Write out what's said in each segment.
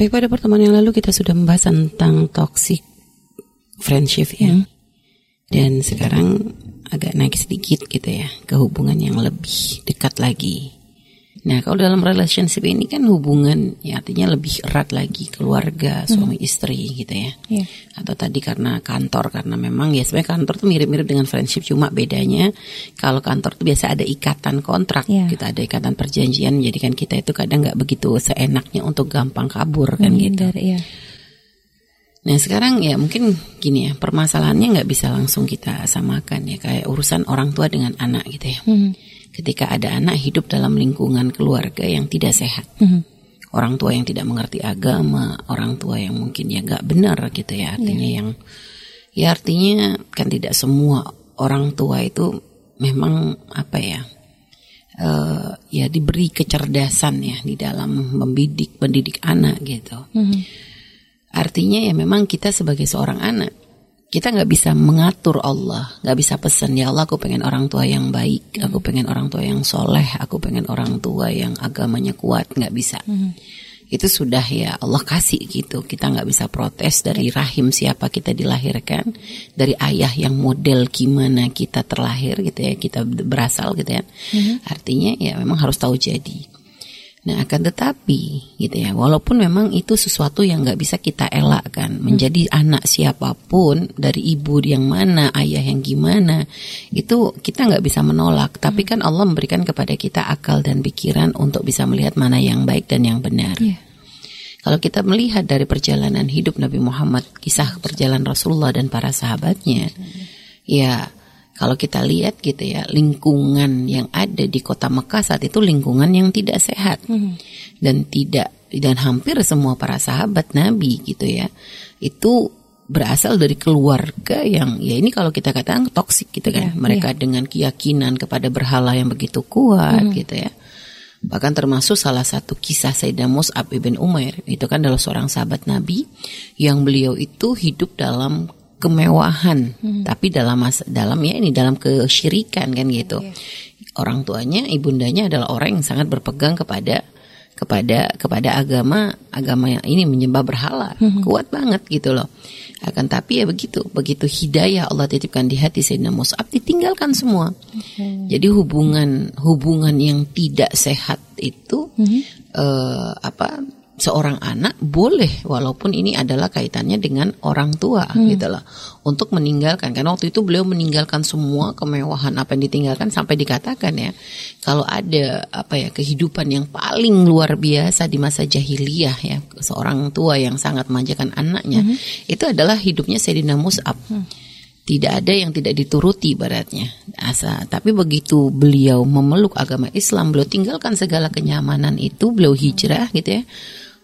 Baik pada pertemuan yang lalu kita sudah membahas tentang toxic friendship ya. Hmm. Dan sekarang agak naik sedikit gitu ya ke hubungan yang lebih dekat lagi. Nah, kalau dalam relationship ini kan hubungan ya artinya lebih erat lagi keluarga, suami hmm. istri gitu ya. Yeah. Atau tadi karena kantor karena memang ya sebenarnya kantor tuh mirip-mirip dengan friendship cuma bedanya kalau kantor tuh biasa ada ikatan kontrak, yeah. kita ada ikatan perjanjian jadi kan kita itu kadang nggak begitu seenaknya untuk gampang kabur kan hmm, gitu. Yeah. Nah sekarang ya mungkin gini ya permasalahannya nggak bisa langsung kita samakan ya kayak urusan orang tua dengan anak gitu ya. Hmm ketika ada anak hidup dalam lingkungan keluarga yang tidak sehat. Mm-hmm. Orang tua yang tidak mengerti agama, orang tua yang mungkin ya gak benar gitu ya artinya yeah. yang ya artinya kan tidak semua orang tua itu memang apa ya uh, ya diberi kecerdasan ya di dalam membidik mendidik anak gitu. Mm-hmm. Artinya ya memang kita sebagai seorang anak kita nggak bisa mengatur Allah, nggak bisa pesan ya Allah aku pengen orang tua yang baik, aku pengen orang tua yang soleh, aku pengen orang tua yang agamanya kuat, nggak bisa. Hmm. Itu sudah ya Allah kasih gitu. Kita nggak bisa protes dari rahim siapa kita dilahirkan, dari ayah yang model gimana kita terlahir gitu ya, kita berasal gitu ya. Hmm. Artinya ya memang harus tahu jadi. Nah akan tetapi gitu ya walaupun memang itu sesuatu yang nggak bisa kita elakkan menjadi hmm. anak siapa pun dari ibu yang mana ayah yang gimana itu kita nggak bisa menolak tapi kan Allah memberikan kepada kita akal dan pikiran untuk bisa melihat mana yang baik dan yang benar. Yeah. Kalau kita melihat dari perjalanan hidup Nabi Muhammad kisah perjalanan Rasulullah dan para sahabatnya hmm. ya kalau kita lihat gitu ya lingkungan yang ada di kota Mekah saat itu lingkungan yang tidak sehat hmm. dan tidak dan hampir semua para sahabat Nabi gitu ya itu berasal dari keluarga yang ya ini kalau kita katakan toksik gitu kan yeah, mereka yeah. dengan keyakinan kepada berhala yang begitu kuat hmm. gitu ya bahkan termasuk salah satu kisah Sayyidah Mus'ab ibn Umair itu kan adalah seorang sahabat Nabi yang beliau itu hidup dalam kemewahan, hmm. tapi dalam masa dalam ya ini dalam kesyirikan kan gitu. Yeah. Orang tuanya, ibundanya adalah orang yang sangat berpegang kepada kepada kepada agama agama yang ini menyembah berhala hmm. kuat banget gitu loh akan tapi ya begitu begitu hidayah Allah titipkan di hati Sayyidina Mus'ab ditinggalkan semua hmm. jadi hubungan hubungan yang tidak sehat itu hmm. uh, apa seorang anak boleh walaupun ini adalah kaitannya dengan orang tua hmm. gitu loh untuk meninggalkan karena waktu itu beliau meninggalkan semua kemewahan apa yang ditinggalkan sampai dikatakan ya kalau ada apa ya kehidupan yang paling luar biasa di masa jahiliyah ya seorang tua yang sangat memanjakan anaknya hmm. itu adalah hidupnya Sayyidina Mus'ab hmm tidak ada yang tidak dituruti baratnya asa tapi begitu beliau memeluk agama Islam beliau tinggalkan segala kenyamanan itu beliau hijrah gitu ya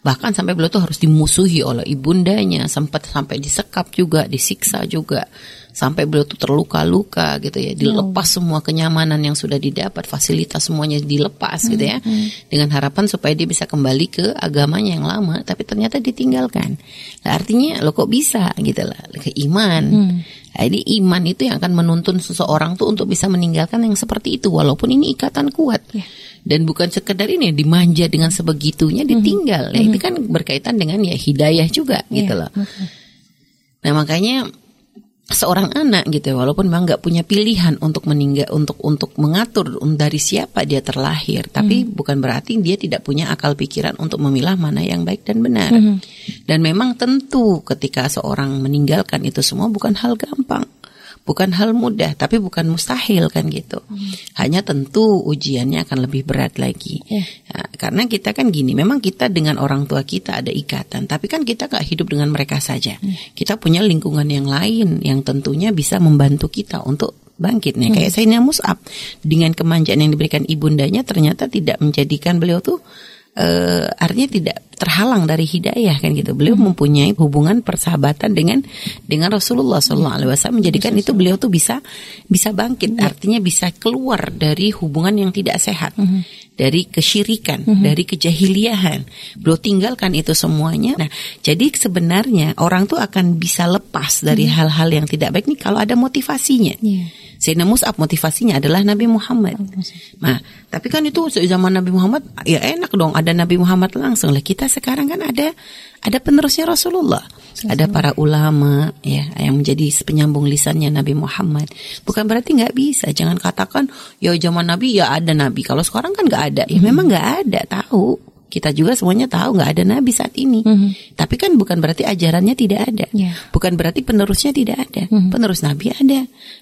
bahkan sampai beliau tuh harus dimusuhi oleh ibundanya sempat sampai disekap juga disiksa juga sampai beliau tuh terluka-luka gitu ya dilepas oh. semua kenyamanan yang sudah didapat fasilitas semuanya dilepas hmm. gitu ya hmm, hmm. dengan harapan supaya dia bisa kembali ke agamanya yang lama tapi ternyata ditinggalkan nah, artinya lo kok bisa gitu lah ke iman hmm. Jadi iman itu yang akan menuntun seseorang tuh untuk bisa meninggalkan yang seperti itu walaupun ini ikatan kuat. Yeah dan bukan sekedar ini dimanja dengan sebegitunya mhm. ditinggal mm -hmm. ya itu kan berkaitan dengan ya hidayah juga yeah. gitu loh nah makanya seorang anak gitu ya, walaupun memang nggak punya pilihan untuk meninggal untuk untuk mengatur dari siapa dia terlahir tapi hmm. bukan berarti dia tidak punya akal pikiran untuk memilah mana yang baik dan benar hmm. dan memang tentu ketika seorang meninggalkan itu semua bukan hal gampang bukan hal mudah tapi bukan mustahil kan gitu hmm. hanya tentu ujiannya akan lebih berat lagi yeah. nah, karena kita kan gini memang kita dengan orang tua kita ada ikatan tapi kan kita gak hidup dengan mereka saja hmm. kita punya lingkungan yang lain yang tentunya bisa membantu kita untuk bangkit nih hmm. kayak Sayyidina Mus'ab dengan kemanjaan yang diberikan ibundanya ternyata tidak menjadikan beliau tuh uh, artinya tidak terhalang dari hidayah kan gitu. Beliau hmm. mempunyai hubungan persahabatan dengan dengan Rasulullah Sallallahu Alaihi Wasallam menjadikan itu beliau tuh bisa bisa bangkit. Hmm. Artinya bisa keluar dari hubungan yang tidak sehat. Hmm. Dari kesyirikan, hmm. dari kejahiliahan, beliau tinggalkan itu semuanya. Nah, jadi sebenarnya orang tuh akan bisa lepas dari hal-hal hmm. yang tidak baik nih kalau ada motivasinya. Yeah Sayyidina Mus'ab motivasinya adalah Nabi Muhammad. Nah, tapi kan itu zaman Nabi Muhammad ya enak dong ada Nabi Muhammad langsung lah. Kita sekarang kan ada ada penerusnya Rasulullah. Ada para ulama ya yang menjadi penyambung lisannya Nabi Muhammad. Bukan berarti nggak bisa. Jangan katakan ya zaman Nabi ya ada Nabi. Kalau sekarang kan nggak ada. Ya memang nggak ada. Tahu kita juga semuanya tahu nggak ada nabi saat ini. Mm-hmm. Tapi kan bukan berarti ajarannya tidak ada. Yeah. Bukan berarti penerusnya tidak ada. Mm-hmm. Penerus nabi ada.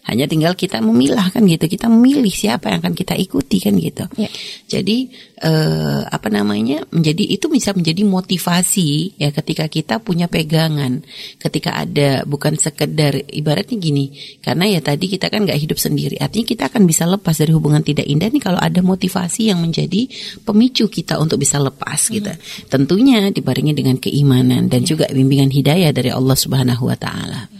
Hanya tinggal kita memilah kan gitu. Kita memilih siapa yang akan kita ikuti kan gitu. Yeah. Jadi eh, apa namanya? Menjadi itu bisa menjadi motivasi ya ketika kita punya pegangan. Ketika ada bukan sekedar ibaratnya gini. Karena ya tadi kita kan nggak hidup sendiri. Artinya kita akan bisa lepas dari hubungan tidak indah nih kalau ada motivasi yang menjadi pemicu kita untuk bisa lepas lepas gitu. Tentunya dibarengi dengan keimanan dan juga bimbingan hidayah dari Allah Subhanahu wa taala.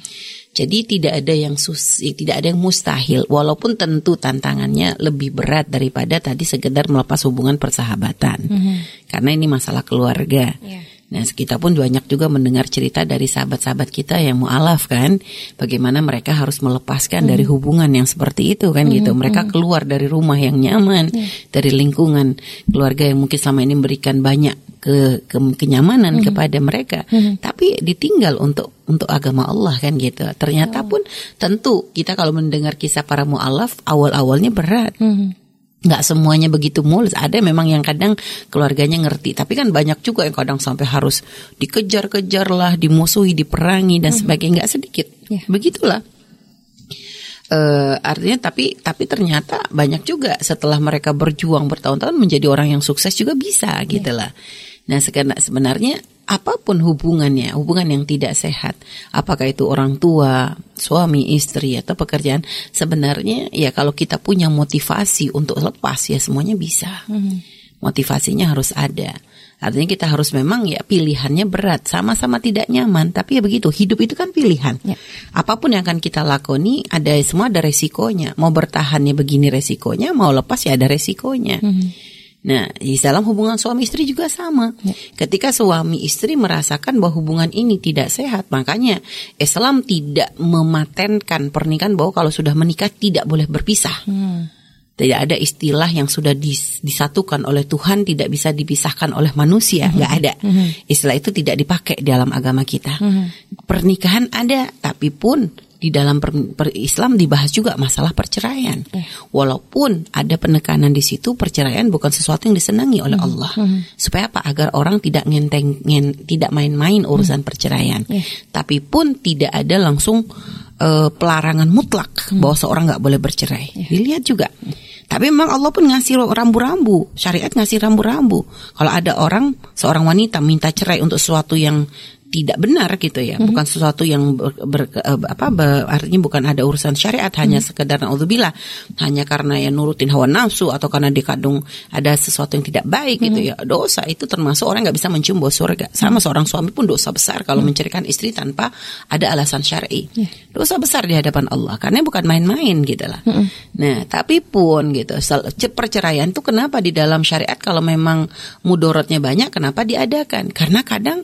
Jadi tidak ada yang susi, tidak ada yang mustahil walaupun tentu tantangannya lebih berat daripada tadi sekedar melepas hubungan persahabatan. Mm -hmm. Karena ini masalah keluarga. Yeah. Nah, kita pun banyak juga mendengar cerita dari sahabat-sahabat kita yang mualaf kan, bagaimana mereka harus melepaskan hmm. dari hubungan yang seperti itu kan gitu. hmm. gitu. Mereka hmm. keluar dari rumah yang nyaman, hmm. dari lingkungan keluarga yang mungkin selama ini memberikan banyak ke, ke kenyamanan hmm. kepada mereka, hmm. tapi ditinggal untuk untuk agama Allah kan gitu. Ternyata oh. pun tentu kita kalau mendengar kisah para mualaf awal-awalnya berat. Hmm nggak semuanya begitu mulus ada memang yang kadang keluarganya ngerti tapi kan banyak juga yang kadang sampai harus dikejar-kejar lah dimusuhi diperangi dan mhm. sebagainya nggak sedikit yeah. begitulah uh, artinya tapi tapi ternyata banyak juga setelah mereka berjuang bertahun-tahun menjadi orang yang sukses juga bisa yeah. gitulah nah sebenarnya apa pun hubungannya, hubungan yang tidak sehat, apakah itu orang tua, suami, istri atau pekerjaan, sebenarnya ya kalau kita punya motivasi untuk lepas ya semuanya bisa. Hmm. Motivasinya harus ada. Artinya kita harus memang ya pilihannya berat, sama-sama tidak nyaman, tapi ya begitu, hidup itu kan pilihan. Ya. Apa pun yang akan kita lakoni, ada semua ada resikonya. Mau bertahannya begini resikonya, mau lepas ya ada resikonya. Hmm. Nah, di dalam hubungan suami istri juga sama. Ya. Ketika suami istri merasakan bahwa hubungan ini tidak sehat, makanya Islam tidak mematenkan pernikahan bahwa kalau sudah menikah tidak boleh berpisah. Hmm. Tidak ada istilah yang sudah dis, disatukan oleh Tuhan tidak bisa dipisahkan oleh manusia, nggak ada. Hmm. Istilah itu tidak dipakai dalam agama kita. Hmm. Pernikahan ada, tapi pun di dalam per, per Islam dibahas juga masalah perceraian. Yeah. Walaupun ada penekanan di situ perceraian bukan sesuatu yang disenangi oleh mm. Allah. Mm. Supaya apa? Agar orang tidak ngenteng ngen, tidak main-main urusan mm. perceraian. Yeah. Tapi pun tidak ada langsung uh, pelarangan mutlak mm. bahwa seorang nggak boleh bercerai. Yeah. Dilihat juga. Tapi memang Allah pun ngasih rambu-rambu, syariat ngasih rambu-rambu. Kalau ada orang, seorang wanita minta cerai untuk sesuatu yang tidak benar gitu ya, mm-hmm. bukan sesuatu yang ber, ber, eh, apa ber, artinya bukan ada urusan syariat mm-hmm. hanya sekedar naudzubillah, hanya karena ya nurutin hawa nafsu atau karena dikandung ada sesuatu yang tidak baik mm-hmm. gitu ya. Dosa itu termasuk orang nggak bisa mencium bau surga. Sama mm-hmm. seorang suami pun dosa besar kalau mm-hmm. menceraikan istri tanpa ada alasan syar'i. Yeah. Dosa besar di hadapan Allah karena bukan main-main gitu lah. Mm-hmm. Nah, tapi pun gitu perceraian itu kenapa di dalam syariat kalau memang mudorotnya banyak kenapa diadakan? Karena kadang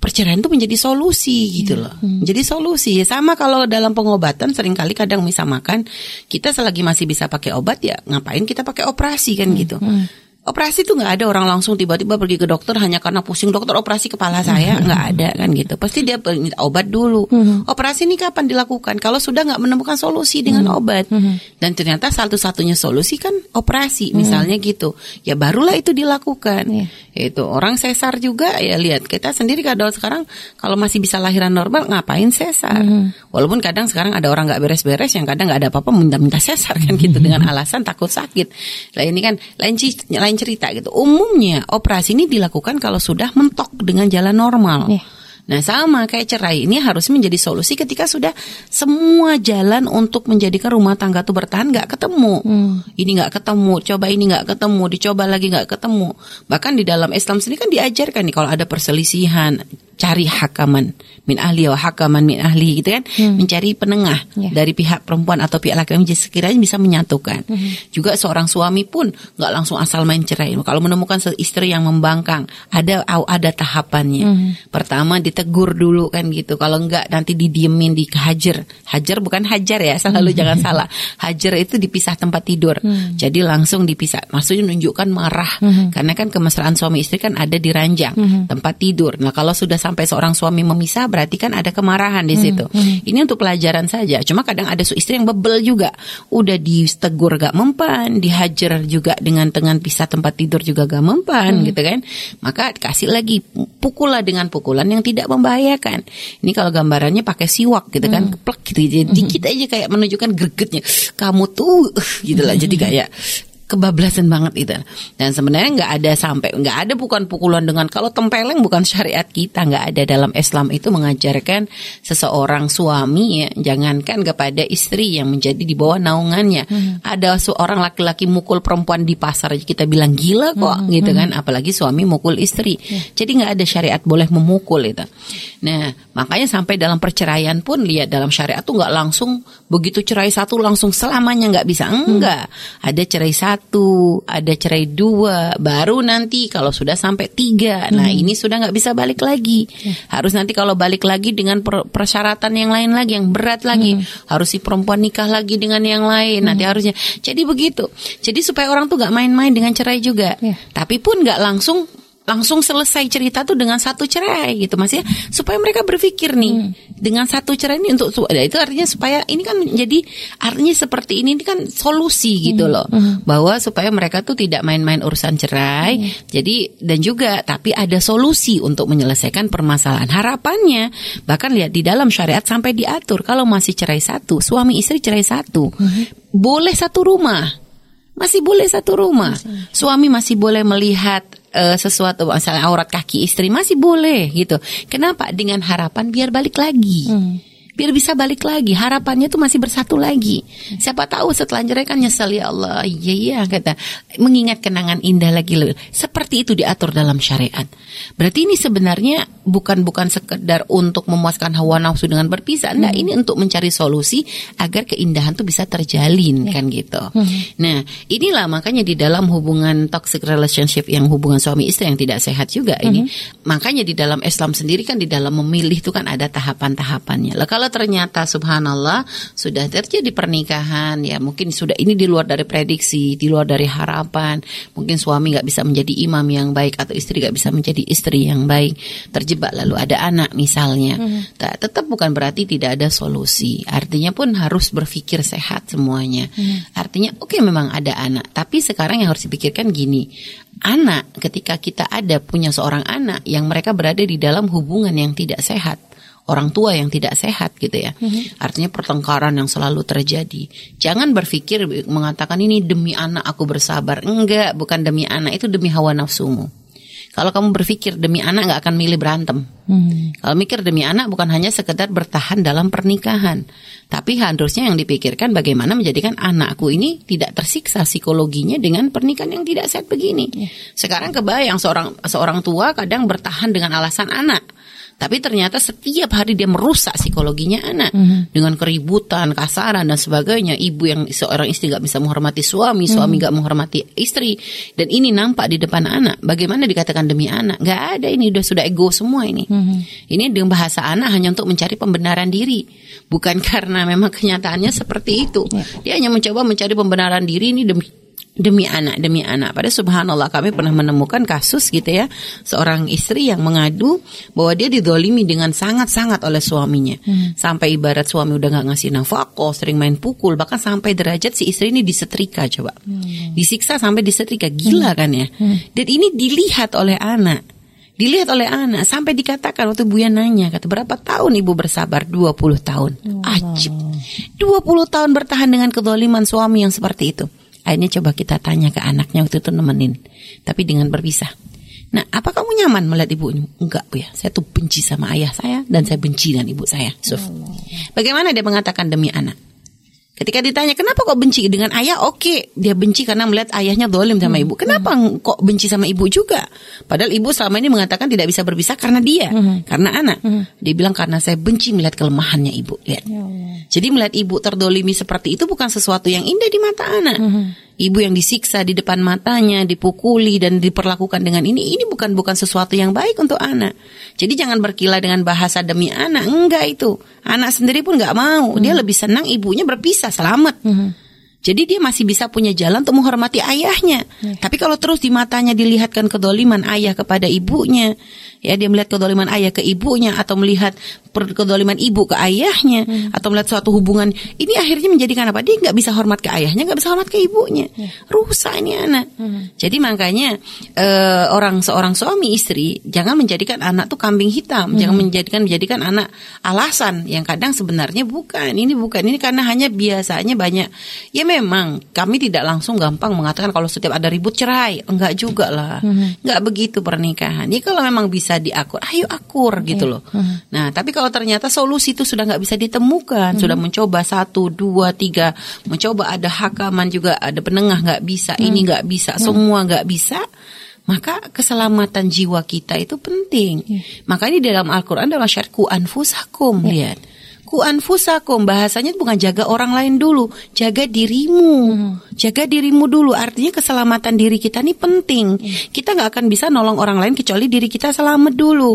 perceraian itu menjadi solusi gitu loh. Hmm. Jadi solusi sama kalau dalam pengobatan sering kali kadang makan kita selagi masih bisa pakai obat ya ngapain kita pakai operasi kan hmm. gitu. Hmm operasi tuh nggak ada orang langsung tiba-tiba pergi ke dokter hanya karena pusing dokter operasi kepala saya nggak ada kan gitu pasti dia minta obat dulu hmm. operasi ini kapan dilakukan kalau sudah nggak menemukan solusi dengan hmm. obat hmm. dan ternyata satu-satunya solusi kan operasi misalnya gitu ya barulah itu dilakukan yeah. Itu orang sesar juga ya lihat kita sendiri kadang sekarang kalau masih bisa lahiran normal ngapain sesar walaupun kadang sekarang ada orang nggak beres-beres yang kadang nggak ada apa-apa minta-minta sesar kan gitu dengan alasan takut sakit lah ini kan lain lain cerita gitu. Umumnya operasi ini dilakukan kalau sudah mentok dengan jalan normal. Yeah. Nah sama kayak cerai ini harus menjadi solusi ketika sudah semua jalan untuk menjadikan rumah tangga itu bertahan nggak ketemu. Hmm. Ini nggak ketemu, coba ini nggak ketemu, dicoba lagi nggak ketemu. Bahkan di dalam Islam sendiri kan diajarkan nih kalau ada perselisihan cari hakaman min ahli wa hakaman min ahli gitu kan hmm. mencari penengah yeah. dari pihak perempuan atau pihak laki-laki sekiranya bisa menyatukan hmm. juga seorang suami pun nggak langsung asal main cerai kalau menemukan istri yang membangkang ada ada tahapannya hmm. pertama ditegur dulu kan gitu kalau enggak nanti didiemin dihajar hajar bukan hajar ya selalu hmm. jangan salah hajar itu dipisah tempat tidur hmm. jadi langsung dipisah maksudnya menunjukkan marah hmm. karena kan kemesraan suami istri kan ada di ranjang hmm. tempat tidur nah kalau sudah sampai seorang suami memisah berarti kan ada kemarahan di hmm, situ. Hmm, hmm. Ini untuk pelajaran saja. Cuma kadang ada istri yang bebel juga. Udah ditegur gak mempan, dihajar juga dengan dengan pisah tempat tidur juga gak mempan hmm. gitu kan. Maka kasih lagi pukullah dengan pukulan yang tidak membahayakan. Ini kalau gambarannya pakai siwak gitu kan, hmm. keplek gitu. Jadi hmm. dikit aja kayak menunjukkan gregetnya. Kamu tuh gitu lah. Jadi kayak kebablasan banget itu. Dan sebenarnya nggak ada sampai nggak ada bukan pukulan dengan kalau tempeleng bukan syariat kita nggak ada dalam Islam itu mengajarkan seseorang suami ya jangankan kepada istri yang menjadi di bawah naungannya. Hmm. Ada seorang laki-laki mukul perempuan di pasar aja kita bilang gila kok hmm. gitu kan apalagi suami mukul istri. Hmm. Jadi nggak ada syariat boleh memukul itu. Nah makanya sampai dalam perceraian pun lihat dalam syariat tuh nggak langsung begitu cerai satu langsung selamanya nggak bisa enggak. Hmm. Ada cerai satu satu, ada cerai dua, baru nanti kalau sudah sampai tiga, nah, hmm. nah ini sudah nggak bisa balik lagi. Hmm. Harus nanti kalau balik lagi dengan persyaratan yang lain lagi, yang berat lagi, hmm. harus si perempuan nikah lagi dengan yang lain. Hmm. Nanti harusnya, jadi begitu. Jadi supaya orang tuh nggak main-main dengan cerai juga. Yeah. Tapi pun nggak langsung langsung selesai cerita tuh dengan satu cerai gitu mas ya supaya mereka berpikir nih hmm. dengan satu cerai ini untuk ya itu artinya supaya ini kan jadi artinya seperti ini ini kan solusi gitu hmm. loh hmm. bahwa supaya mereka tuh tidak main-main urusan cerai hmm. jadi dan juga tapi ada solusi untuk menyelesaikan permasalahan harapannya bahkan lihat di dalam syariat sampai diatur kalau masih cerai satu suami istri cerai satu hmm. boleh satu rumah masih boleh satu rumah. Suami masih boleh melihat uh, sesuatu misalnya aurat kaki istri masih boleh gitu. Kenapa? Dengan harapan biar balik lagi. Hmm biar bisa balik lagi. Harapannya tuh masih bersatu lagi. Siapa tahu setelah cerai kan nyesel ya Allah. Iya iya kata. Mengingat kenangan indah lagi. Seperti itu diatur dalam syariat. Berarti ini sebenarnya bukan bukan sekedar untuk memuaskan hawa nafsu dengan berpisah. Nah hmm. ini untuk mencari solusi agar keindahan tuh bisa terjalin ya. kan gitu. Hmm. nah inilah makanya di dalam hubungan toxic relationship yang hubungan suami istri yang tidak sehat juga hmm. ini makanya di dalam Islam sendiri kan di dalam memilih itu kan ada tahapan-tahapannya. Lah kalau ternyata subhanallah sudah terjadi pernikahan ya mungkin sudah ini di luar dari prediksi, di luar dari harapan. Mungkin suami nggak bisa menjadi imam yang baik atau istri nggak bisa menjadi istri yang baik. Terjebak lalu ada anak misalnya. Hmm. tetap bukan berarti tidak ada solusi. Artinya pun harus berpikir sehat semuanya. Hmm. Artinya oke okay, memang ada anak, tapi sekarang yang harus dipikirkan gini. Anak ketika kita ada punya seorang anak yang mereka berada di dalam hubungan yang tidak sehat orang tua yang tidak sehat gitu ya. Mm-hmm. Artinya pertengkaran yang selalu terjadi. Jangan berpikir mengatakan ini demi anak aku bersabar. Enggak, bukan demi anak, itu demi hawa nafsumu. Kalau kamu berpikir demi anak nggak akan milih berantem. Hmm. Kalau mikir demi anak bukan hanya sekedar bertahan dalam pernikahan, tapi harusnya yang dipikirkan bagaimana menjadikan anakku ini tidak tersiksa psikologinya dengan pernikahan yang tidak sehat begini. Yeah. Sekarang kebayang seorang seorang tua kadang bertahan dengan alasan anak tapi ternyata setiap hari dia merusak psikologinya anak mm-hmm. dengan keributan, kasaran dan sebagainya. Ibu yang seorang istri gak bisa menghormati suami, mm-hmm. suami gak menghormati istri, dan ini nampak di depan anak. Bagaimana dikatakan demi anak? Gak ada ini udah sudah ego semua ini. Mm-hmm. Ini dengan bahasa anak hanya untuk mencari pembenaran diri, bukan karena memang kenyataannya seperti itu. Yeah. Dia hanya mencoba mencari pembenaran diri ini demi demi anak demi anak. Pada subhanallah kami pernah menemukan kasus gitu ya seorang istri yang mengadu bahwa dia didolimi dengan sangat-sangat oleh suaminya hmm. sampai ibarat suami udah nggak ngasih nafkah, sering main pukul bahkan sampai derajat si istri ini disetrika coba, hmm. disiksa sampai disetrika gila hmm. kan ya. Hmm. Dan ini dilihat oleh anak dilihat oleh anak sampai dikatakan waktu Buya nanya kata berapa tahun ibu bersabar 20 tahun ajib 20 tahun bertahan dengan kedoliman suami yang seperti itu Akhirnya coba kita tanya ke anaknya waktu itu nemenin, tapi dengan berpisah. Nah, apa kamu nyaman melihat ibu ini? Enggak, Bu ya. Saya tuh benci sama ayah saya dan saya benci dengan ibu saya. So, bagaimana dia mengatakan demi anak? Ketika ditanya kenapa kok benci dengan ayah, oke dia benci karena melihat ayahnya dolim sama ibu. Kenapa kok benci sama ibu juga? Padahal ibu selama ini mengatakan tidak bisa berpisah karena dia, karena anak. Dia bilang karena saya benci melihat kelemahannya ibu. Lihat. Jadi melihat ibu terdolimi seperti itu bukan sesuatu yang indah di mata anak. Ibu yang disiksa di depan matanya, dipukuli dan diperlakukan dengan ini, ini bukan bukan sesuatu yang baik untuk anak. Jadi jangan berkilah dengan bahasa demi anak, enggak itu. Anak sendiri pun nggak mau, dia lebih senang ibunya berpisah selamat. Jadi dia masih bisa punya jalan untuk menghormati ayahnya. Tapi kalau terus di matanya dilihatkan kedoliman ayah kepada ibunya, ya dia melihat kedoliman ayah ke ibunya atau melihat kedoliman ibu ke ayahnya atau melihat suatu hubungan, ini akhirnya menjadikan apa? Dia nggak bisa hormat ke ayahnya, nggak bisa hormat ke ibunya. Rusak ini anak. Jadi makanya eh, orang seorang suami istri jangan menjadikan anak tuh kambing hitam, jangan menjadikan menjadikan anak alasan yang kadang sebenarnya bukan. Ini bukan ini karena hanya biasanya banyak ya memang kami tidak langsung gampang mengatakan kalau setiap ada ribut cerai, enggak juga lah. Enggak begitu pernikahan. Ya kalau memang bisa diakur, ayo akur gitu loh. Nah, tapi kalau ternyata solusi itu sudah nggak bisa ditemukan, sudah mencoba satu, dua, tiga, mencoba ada hakaman juga, ada penengah nggak bisa, ini nggak bisa, semua nggak bisa. Maka keselamatan jiwa kita itu penting. Makanya di dalam Al-Quran dalam syarat ku anfusakum lihat. Ku anfusakum bahasanya bukan jaga orang lain dulu, jaga dirimu. Jaga dirimu dulu. Artinya keselamatan diri kita ini penting. Kita nggak akan bisa nolong orang lain kecuali diri kita selamat dulu.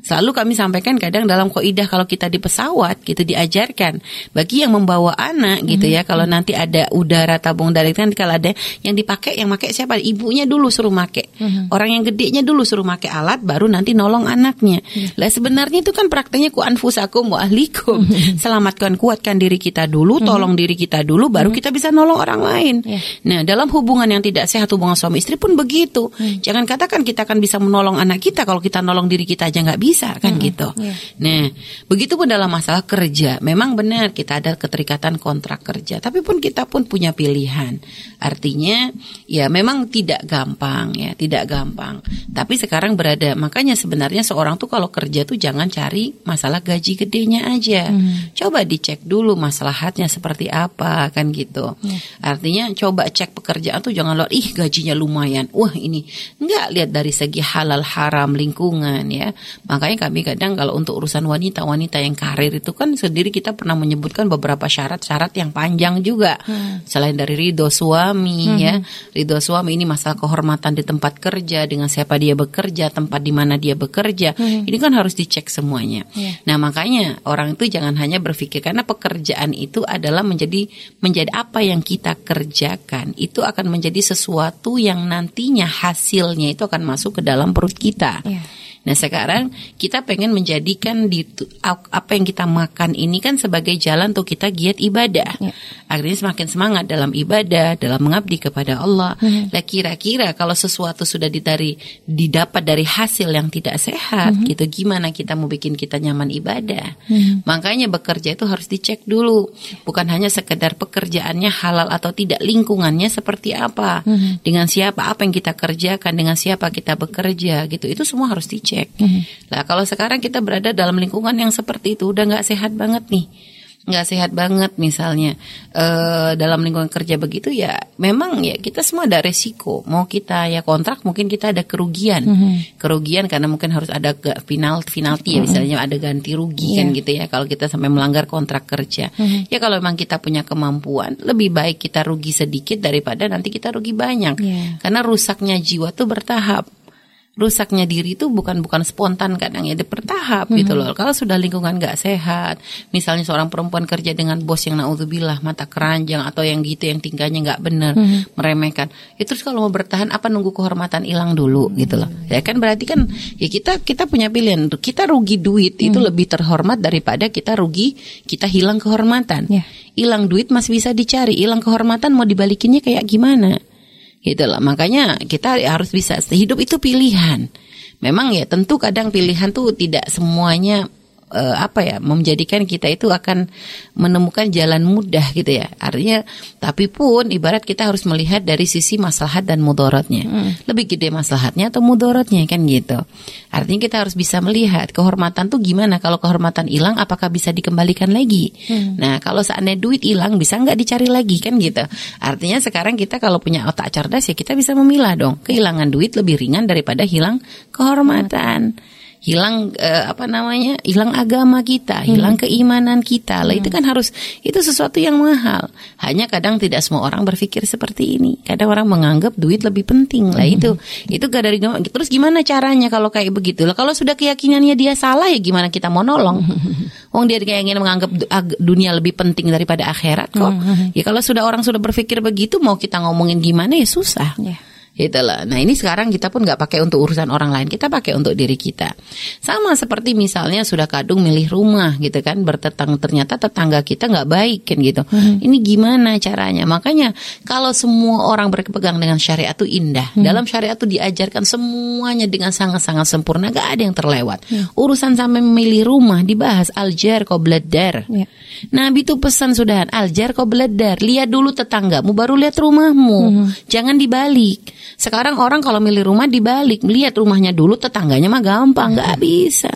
Selalu kami sampaikan kadang dalam koidah kalau kita di pesawat gitu diajarkan bagi yang membawa anak gitu ya. Kalau nanti ada udara tabung dari kan kalau ada yang dipakai yang pakai siapa? Ibunya dulu suruh make. Orang yang gedenya dulu suruh make alat baru nanti nolong anaknya. Lah sebenarnya itu kan prakteknya ku anfusakum wa ahlikum. Selamatkan kuatkan diri kita dulu tolong diri kita dulu baru kita bisa nolong orang lain. Nah dalam hubungan yang tidak sehat hubungan suami istri pun begitu. Jangan katakan kita akan bisa menolong anak kita kalau kita nolong diri kita aja nggak bisa kan gitu. Nah, begitupun dalam masalah kerja, memang benar kita ada keterikatan kontrak kerja, tapi pun kita pun punya pilihan. Artinya, ya memang tidak gampang ya, tidak gampang. Tapi sekarang berada, makanya sebenarnya seorang tuh kalau kerja tuh jangan cari masalah gaji gedenya aja. Coba dicek dulu masalahnya seperti apa kan gitu. Artinya coba cek pekerjaan tuh jangan lihat ih gajinya lumayan. Wah, ini enggak lihat dari segi halal haram lingkungan ya. Makanya kami kadang kalau untuk urusan wanita-wanita yang karir itu kan sendiri kita pernah menyebutkan beberapa syarat-syarat yang panjang juga. Selain dari ridho suami ya, ridho suami ini masalah kehormatan di tempat kerja dengan siapa dia bekerja, tempat di mana dia bekerja. Ini kan harus dicek semuanya. Nah, makanya orang itu jangan hanya berpikir karena pekerjaan itu adalah menjadi menjadi apa yang kita kerjakan itu akan menjadi sesuatu yang nantinya hasilnya itu akan masuk ke dalam perut kita. Iya. Nah sekarang kita pengen menjadikan di apa yang kita makan ini kan sebagai jalan untuk kita giat ibadah. Ya. Artinya semakin semangat dalam ibadah, dalam mengabdi kepada Allah. Mhm. Lah kira-kira kalau sesuatu sudah ditari didapat dari hasil yang tidak sehat, Mhm. gitu gimana kita mau bikin kita nyaman ibadah? Makanya bekerja itu harus dicek dulu. Bukan hanya sekedar pekerjaannya halal atau tidak, lingkungannya seperti apa, Mhm. dengan siapa, apa yang kita kerjakan, dengan siapa kita bekerja, gitu. Itu semua harus dicek. Nah kalau sekarang kita berada dalam lingkungan yang seperti itu udah nggak sehat banget nih, nggak sehat banget misalnya. Eh dalam lingkungan kerja begitu ya, memang ya kita semua ada resiko. Mau kita ya kontrak mungkin kita ada kerugian, kerugian karena mungkin harus ada ga- penalti, penalti ya misalnya ada ganti rugi kan gitu ya kalau kita sampai melanggar kontrak kerja. Ya kalau memang kita punya kemampuan, lebih baik kita rugi sedikit daripada nanti kita rugi banyak. Iya. Karena rusaknya jiwa tuh bertahap rusaknya diri itu bukan bukan spontan kadang ya bertahap gitu loh. Kalau sudah lingkungan nggak sehat misalnya seorang perempuan kerja dengan bos yang naudzubillah mata keranjang atau yang gitu yang tingkahnya nggak benar meremehkan. Itu terus kalau mau bertahan apa nunggu kehormatan hilang dulu gitu loh. Ya kan berarti kan ya kita kita punya pilihan. Kita rugi duit itu lebih terhormat daripada kita rugi kita hilang kehormatan. Ya. hilang duit masih bisa dicari. Hilang kehormatan mau dibalikinnya kayak gimana gitu lah makanya kita harus bisa hidup itu pilihan. Memang ya tentu kadang pilihan tuh tidak semuanya uh, apa ya menjadikan kita itu akan menemukan jalan mudah gitu ya. Artinya tapi pun ibarat kita harus melihat dari sisi maslahat dan mudaratnya. Hmm. lebih gede maslahatnya atau mudaratnya kan gitu. Artinya kita harus bisa melihat kehormatan tuh gimana. Kalau kehormatan hilang apakah bisa dikembalikan lagi? Hmm. nah kalau seandainya duit hilang bisa nggak dicari lagi kan gitu. Artinya sekarang kita kalau punya otak cerdas ya kita bisa memilah dong. Kehilangan duit lebih ringan daripada hilang kehormatan. hmm hilang uh, apa namanya? Hilang agama kita hilang hmm. keimanan kita. Lah itu hmm. kan harus itu sesuatu yang mahal. Hanya kadang tidak semua orang berpikir seperti ini. Kadang orang menganggap duit lebih penting. Lah hmm. itu itu gak dari terus gimana caranya kalau kayak begitu? Lah kalau sudah keyakinannya dia salah ya gimana kita mau nolong? Wong dia kayak ingin menganggap dunia lebih penting daripada akhirat kok. Ya kalau sudah orang sudah berpikir begitu mau kita ngomongin gimana ya susah. Yeah lah. Nah ini sekarang kita pun nggak pakai untuk urusan orang lain, kita pakai untuk diri kita. Sama seperti misalnya sudah kadung milih rumah gitu kan, bertetang ternyata tetangga kita nggak baik kan gitu. Hmm. Ini gimana caranya? Makanya kalau semua orang berpegang dengan syariat itu indah. Hmm. Dalam syariat itu diajarkan semuanya dengan sangat-sangat sempurna, gak ada yang terlewat. Hmm. Urusan sampai memilih rumah dibahas aljar kau bledar. Yeah. Nabi itu pesan sudah aljar kau bledar. Lihat dulu tetanggamu, baru lihat rumahmu. Hmm. Jangan dibalik. Sekarang orang kalau milih rumah dibalik, melihat rumahnya dulu tetangganya mah gampang, nggak bisa.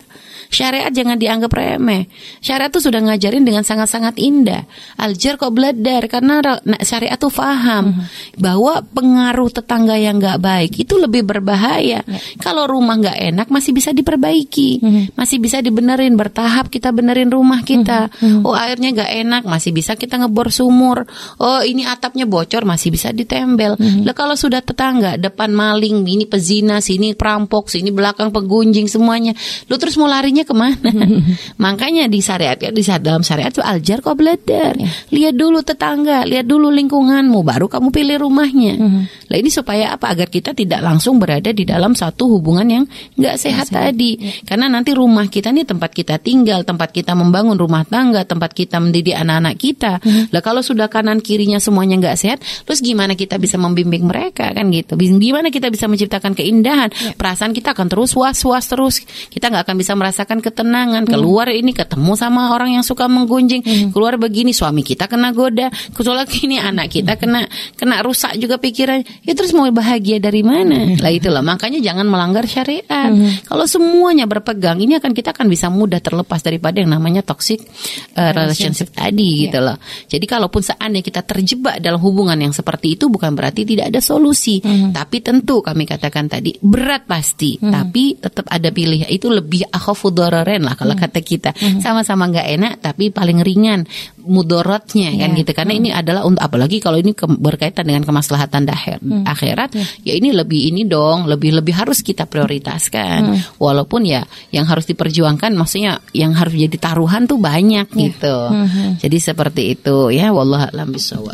Syariat jangan dianggap remeh. Syariat itu sudah ngajarin dengan sangat-sangat indah. Aljar kok belajar karena syariat tuh faham hmm. bahwa pengaruh tetangga yang nggak baik itu lebih berbahaya. Ya. Kalau rumah nggak enak masih bisa diperbaiki, hmm. masih bisa dibenerin bertahap kita benerin rumah kita. Hmm. Hmm. Oh airnya nggak enak masih bisa kita ngebor sumur. Oh ini atapnya bocor masih bisa ditembel. Hmm. Lah kalau sudah tetangga depan maling, ini pezina, sini perampok, sini belakang pegunjing semuanya. Lu terus mau larinya ke mana? Makanya di syariat ya di dalam syariat itu aljar kok belajar. Ya. Lihat dulu tetangga, lihat dulu lingkunganmu, baru kamu pilih rumahnya. Hmm. Lah ini supaya apa? Agar kita tidak langsung berada di dalam satu hubungan yang nggak sehat Masih. tadi. Ya. Karena nanti rumah kita ini tempat kita tinggal, tempat kita membangun rumah tangga, tempat kita mendidik anak-anak kita. Hmm. Lah kalau sudah kanan kirinya semuanya nggak sehat, terus gimana kita bisa membimbing mereka kan gitu? Gimana kita bisa menciptakan keindahan? Ya. Perasaan kita akan terus was-was terus. Kita nggak akan bisa merasakan merasakan ketenangan. Hmm. Keluar ini ketemu sama orang yang suka menggunjing. Hmm. Keluar begini suami kita kena goda. Kecuali ini anak kita kena kena rusak juga pikiran. Ya terus mau bahagia dari mana? Hmm. Lah itulah makanya jangan melanggar syariat. Hmm. Kalau semuanya berpegang ini akan kita akan bisa mudah terlepas daripada yang namanya toxic uh, relationship tadi yeah. gitu loh. Jadi kalaupun seandainya kita terjebak dalam hubungan yang seperti itu bukan berarti tidak ada solusi. Hmm. Tapi tentu kami katakan tadi berat pasti, hmm. tapi tetap ada pilihan itu lebih akhafudor mudororen lah kalau hmm. kata kita hmm. sama-sama nggak enak tapi paling ringan mudorotnya yeah. kan iya. gitu karena hmm. ini adalah untuk apalagi kalau ini ke, berkaitan dengan kemaslahatan dahir hmm. akhirat yeah. ya ini lebih ini dong lebih lebih harus kita prioritaskan hmm. walaupun ya yang harus diperjuangkan maksudnya yang harus jadi taruhan tuh banyak yeah. gitu hmm. jadi seperti itu ya wallah alam bisawab